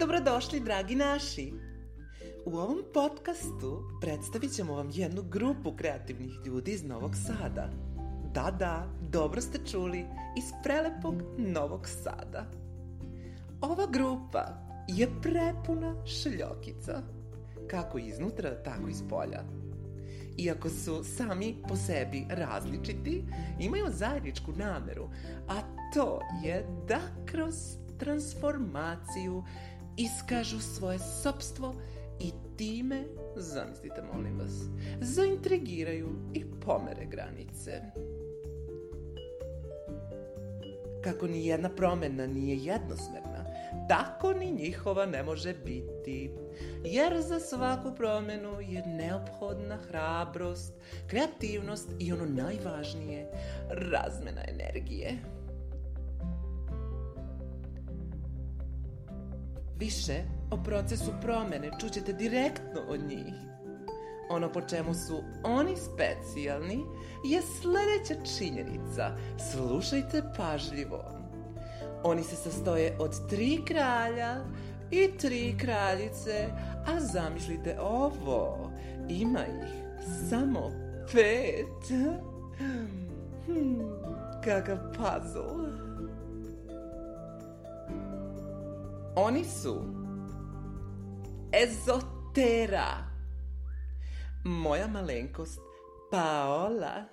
Dobrodošli, dragi naši! U ovom podcastu predstavit ćemo vam jednu grupu kreativnih ljudi iz Novog Sada. Da, da, dobro ste čuli, iz prelepog Novog Sada. Ova grupa je prepuna šljokica, kako iznutra, tako iz polja. Iako su sami po sebi različiti, imaju zajedničku nameru, a to je da kroz transformaciju iskažu svoje sopstvo i time, zamislite molim vas, zaintrigiraju i pomere granice. Kako ni jedna promjena nije jednosmerna, tako ni njihova ne može biti. Jer za svaku promjenu je neophodna hrabrost, kreativnost i ono najvažnije, razmena energije. Više o procesu promene čućete direktno od njih. Ono po čemu su oni specijalni je sljedeća činjenica. Slušajte pažljivo. Oni se sastoje od tri kralja i tri kraljice, a zamislite ovo, ima ih samo pet. Hmm, kakav puzzle. Oni su Ezotera. Moja malenkost Paola.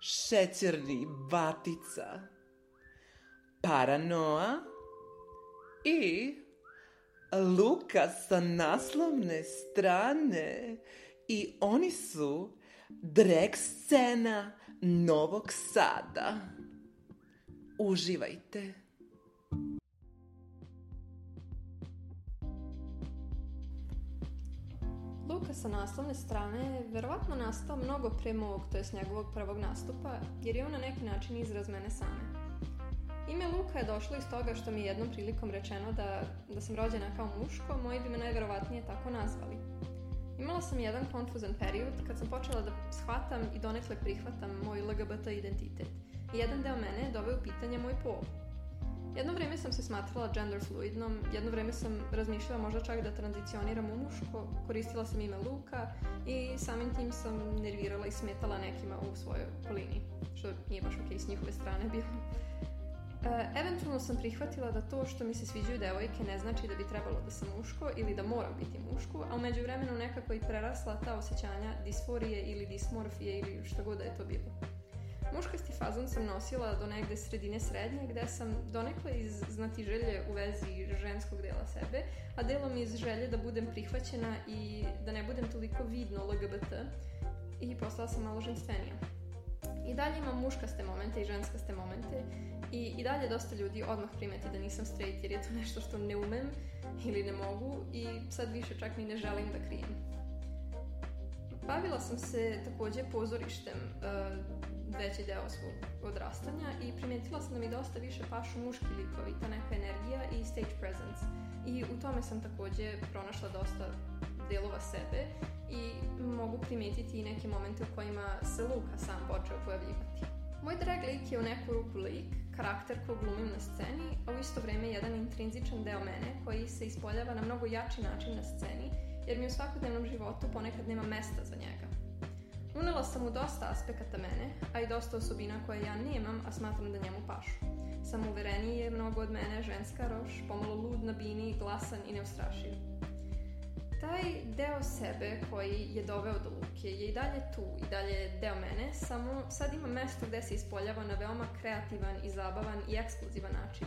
Šećerni Vatica, Paranoa. I Luka sa naslovne strane. I oni su drag scena Novog Sada. Uživajte. sa naslovne strane je verovatno nastao mnogo pre mog, to jest njegovog prvog nastupa, jer je on na neki način izraz mene same. Ime Luka je došlo iz toga što mi je jednom prilikom rečeno da, da sam rođena kao muško, moji bi me najverovatnije tako nazvali. Imala sam jedan konfuzan period kad sam počela da shvatam i donekle prihvatam moj LGBT identitet. jedan deo mene je doveo pitanje moj pol. Jedno vrijeme sam se smatrala gender fluidnom, jedno vrijeme sam razmišljala možda čak da tranzicioniram u muško, koristila sam ime Luka i samim tim sam nervirala i smetala nekima u svojoj okolini, što nije baš ok s njihove strane bilo. E, eventualno sam prihvatila da to što mi se sviđaju devojke ne znači da bi trebalo da sam muško ili da moram biti muško, a umeđu vremenu nekako i prerasla ta osjećanja disforije ili dismorfije ili što god da je to bilo. Muškasti fazon sam nosila do negde sredine srednje, gde sam donekle iz želje u vezi ženskog dela sebe, a delom iz želje da budem prihvaćena i da ne budem toliko vidno LGBT i postala sam malo ženstvenija. I dalje imam muškaste momente i ženskaste momente i, i dalje dosta ljudi odmah primeti da nisam straight jer je to nešto što ne umem ili ne mogu i sad više čak ni ne želim da krijem. Bavila sam se takođe pozorištem, eh, veći deo svog odrastanja i primijetila sam da mi dosta više pašu muški likovi, ta neka energija i stage presence. I u tome sam takođe pronašla dosta delova sebe i mogu primijetiti i neke momente u kojima se Luka sam počeo pojavljivati. Moj drag lik je u neku ruku lik, karakter ko glumim na sceni, a u isto vreme jedan intrinzičan deo mene koji se ispoljava na mnogo jači način na sceni, jer mi u svakodnevnom životu ponekad nema mesta za njega. Unela sam mu dosta aspekata mene, a i dosta osobina koje ja nemam, a smatram da njemu pašu. uvereniji je mnogo od mene, ženska roš, pomalo lud na bini, glasan i neustrašiv. Taj deo sebe koji je doveo do Luke je i dalje tu, i dalje je deo mene, samo sad ima mesto gde se ispoljava na veoma kreativan i zabavan i ekskluzivan način.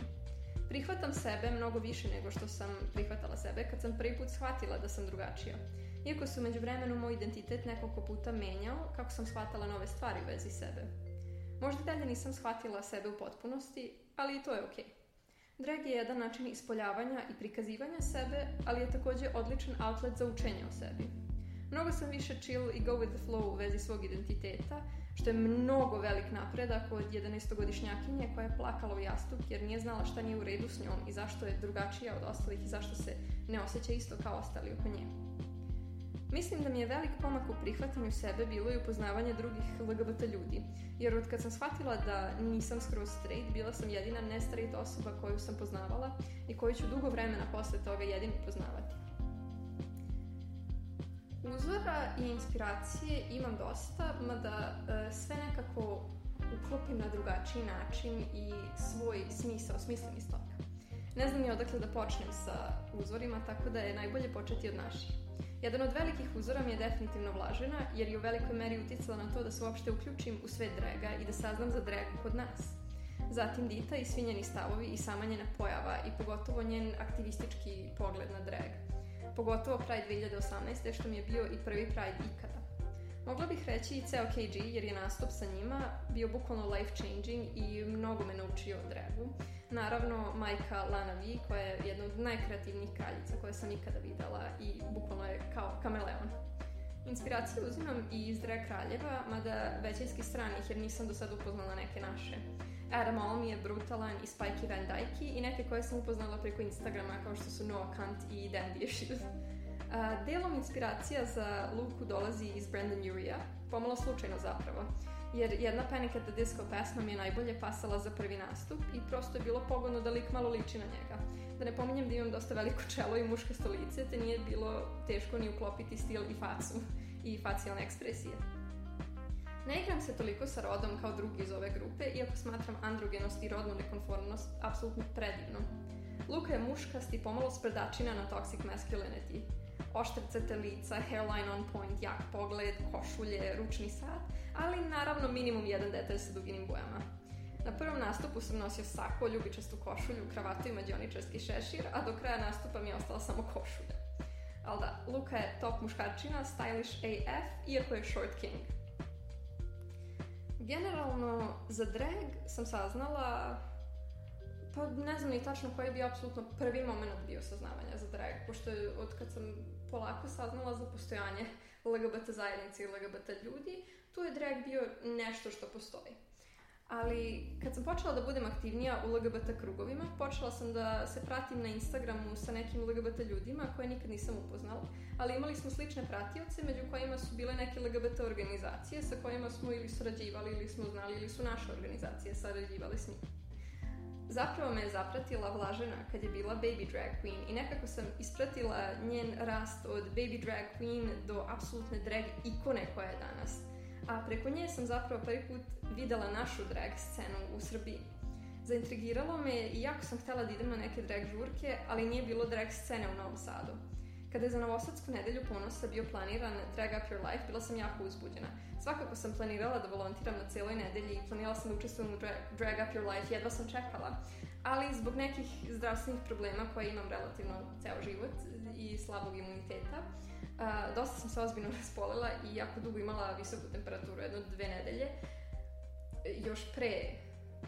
Prihvatam sebe mnogo više nego što sam prihvatala sebe kad sam prvi put shvatila da sam drugačija. Iako se među vremenu moj identitet nekoliko puta menjao kako sam shvatala nove stvari u vezi sebe. Možda dalje nisam shvatila sebe u potpunosti, ali i to je okej. Drag je jedan način ispoljavanja i prikazivanja sebe, ali je također odličan outlet za učenje o sebi. Mnogo sam više chill i go with the flow u vezi svog identiteta, što je mnogo velik napredak od 11-godišnjakinje koja je plakala u jastuk jer nije znala šta nije u redu s njom i zašto je drugačija od ostalih i zašto se ne osjeća isto kao ostali oko nje. Mislim da mi je velik pomak u prihvatanju sebe bilo i upoznavanje drugih LGBT ljudi, jer od kad sam shvatila da nisam skroz straight, bila sam jedina ne straight osoba koju sam poznavala i koju ću dugo vremena posle toga jedini poznavati. Uzora i inspiracije imam dosta, mada e, sve nekako uklopim na drugačiji način i svoj smisao smislim iz toga. Ne znam ni odakle da počnem sa uzorima, tako da je najbolje početi od naših. Jedan od velikih uzora mi je definitivno Vlažena, jer je u velikoj meri uticala na to da se uopšte uključim u sve draga i da saznam za dregu kod nas. Zatim Dita i svi njeni stavovi i sama njena pojava i pogotovo njen aktivistički pogled na drag. Pogotovo Pride 2018. što mi je bio i prvi Pride ikada. Mogla bih reći i ceo KG jer je nastup sa njima bio bukvalno life changing i mnogo me naučio o drevu. Naravno, majka Lana V koja je jedna od najkreativnijih kraljica koje sam ikada videla i bukvalno je kao kameleon. Inspiraciju uzimam i iz Dre Kraljeva, mada većinski stranih jer nisam do sada upoznala neke naše. Adam Olmi je brutalan i Spikey Van Dyke i neke koje sam upoznala preko Instagrama kao što su Noah Kant i Dandy Issues. Delom inspiracija za Luku dolazi iz Brandon Uria, pomalo slučajno zapravo, jer jedna Panic at the Disco pesma mi je najbolje pasala za prvi nastup i prosto je bilo pogodno da lik malo liči na njega. Da ne pominjem da imam dosta veliko čelo i muške lice, te nije bilo teško ni uklopiti stil i facu i facijalne ekspresije. Ne igram se toliko sa rodom kao drugi iz ove grupe, iako smatram androgenost i rodnu nekonformnost apsolutno predivno. Luka je muškast i pomalo sprdačina na toxic masculinity, oštrcete lica, hairline on point, jak pogled, košulje, ručni sat, ali naravno minimum jedan detalj sa duginim bojama. Na prvom nastupu sam nosio sako, ljubičastu košulju, kravatu i mađioničarski šešir, a do kraja nastupa mi je ostala samo košulja. Ali da, Luka je top muškarčina, stylish AF, iako je short king. Generalno, za drag sam saznala pa ne znam ni tačno koji bi apsolutno prvi moment bio saznavanja za drag, pošto je od kad sam polako saznala za postojanje LGBT zajednice i LGBT ljudi, tu je drag bio nešto što postoji. Ali kad sam počela da budem aktivnija u LGBT krugovima, počela sam da se pratim na Instagramu sa nekim LGBT ljudima koje nikad nisam upoznala, ali imali smo slične pratioce među kojima su bile neke LGBT organizacije sa kojima smo ili surađivali ili smo znali ili su naše organizacije sarađivale s njima. Zapravo me je zapratila vlažena kad je bila baby drag queen i nekako sam ispratila njen rast od baby drag queen do apsolutne drag ikone koja je danas. A preko nje sam zapravo prvi put videla našu drag scenu u Srbiji. Zaintrigiralo me i jako sam htjela da idem na neke drag žurke, ali nije bilo drag scene u Novom Sadu. Kada je za Novosadsku nedelju ponosa bio planiran Drag Up Your Life, bila sam jako uzbuđena. Svakako sam planirala da volontiram na cijeloj nedelji i planirala sam da učestvujem u Drag, Up Your Life, jedva sam čekala. Ali zbog nekih zdravstvenih problema koje imam relativno ceo život i slabog imuniteta, dosta sam se ozbiljno raspolila i jako dugo imala visoku temperaturu, jedno dve nedelje, još pre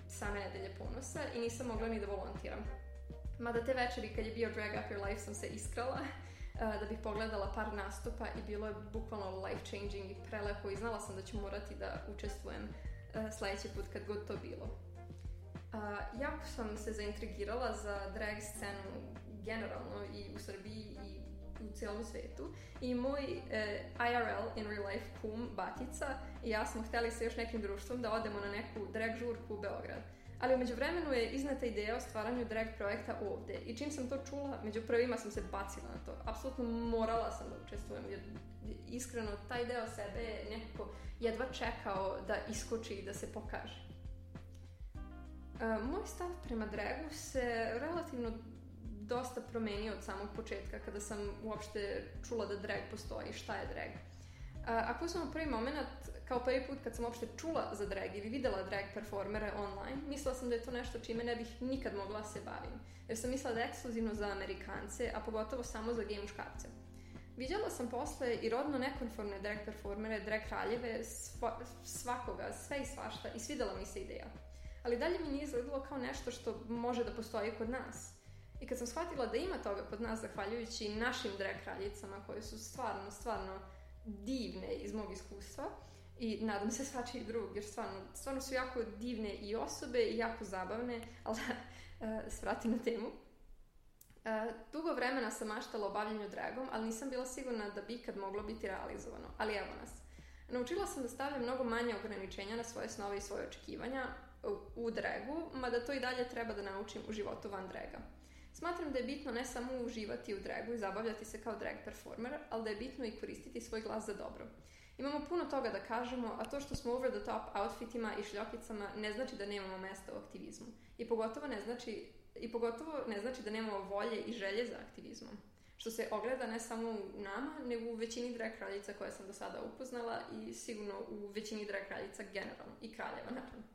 same nedelje ponosa i nisam mogla ni da volontiram. Mada te večeri kad je bio Drag Up Your Life sam se iskrala Eh, da bih pogledala par nastupa i bilo je bukvalno life changing i prelepo i znala sam da ću morati da učestvujem eh, sljedeći put kad god to bilo. Eh, jako sam se zaintrigirala za drag scenu generalno i u Srbiji i u cijelom svijetu i moj IRL in real life kum Batica i ja smo htjeli sa još nekim društvom da odemo na neku drag žurku u Beograd. Ali u međuvremenu je iznata ideja o stvaranju drag projekta ovdje i čim sam to čula, među prvima sam se bacila na to. Apsolutno morala sam da učestvujem jer iskreno taj deo sebe je nekako jedva čekao da iskoči i da se pokaže. E, moj stav prema dragu se relativno dosta promenio od samog početka kada sam uopšte čula da drag postoji, šta je drag. Ako uzmemo prvi moment, kao prvi put kad sam uopšte čula za drag ili videla drag performere online, mislila sam da je to nešto čime ne bih nikad mogla se bavim, jer sam mislila da je ekskluzivno za Amerikance, a pogotovo samo za gej muškarce. vidjela sam posle i rodno nekonformne drag performere, drag kraljeve, svakoga, sve i svašta i svidela mi se ideja. Ali dalje mi nije izgledalo kao nešto što može da postoji kod nas. I kad sam shvatila da ima toga kod nas zahvaljujući našim drag kraljicama koje su stvarno, stvarno divne iz mog iskustva i nadam se i drugog, jer stvarno, su jako divne i osobe i jako zabavne, ali da eh, vratim na temu. Eh, dugo vremena sam maštala o dragom, ali nisam bila sigurna da bi kad moglo biti realizovano. Ali evo nas. Naučila sam da stavljam mnogo manje ograničenja na svoje snove i svoje očekivanja u dragu, mada to i dalje treba da naučim u životu van draga. Smatram da je bitno ne samo uživati u dragu i zabavljati se kao drag performer, ali da je bitno i koristiti svoj glas za dobro. Imamo puno toga da kažemo, a to što smo over the top outfitima i šljokicama ne znači da nemamo mesta u aktivizmu. I pogotovo ne znači, i pogotovo ne znači da nemamo volje i želje za aktivizmom. Što se ogleda ne samo u nama, nego u većini drag kraljica koje sam do sada upoznala i sigurno u većini drag kraljica generalno i kraljeva naravno.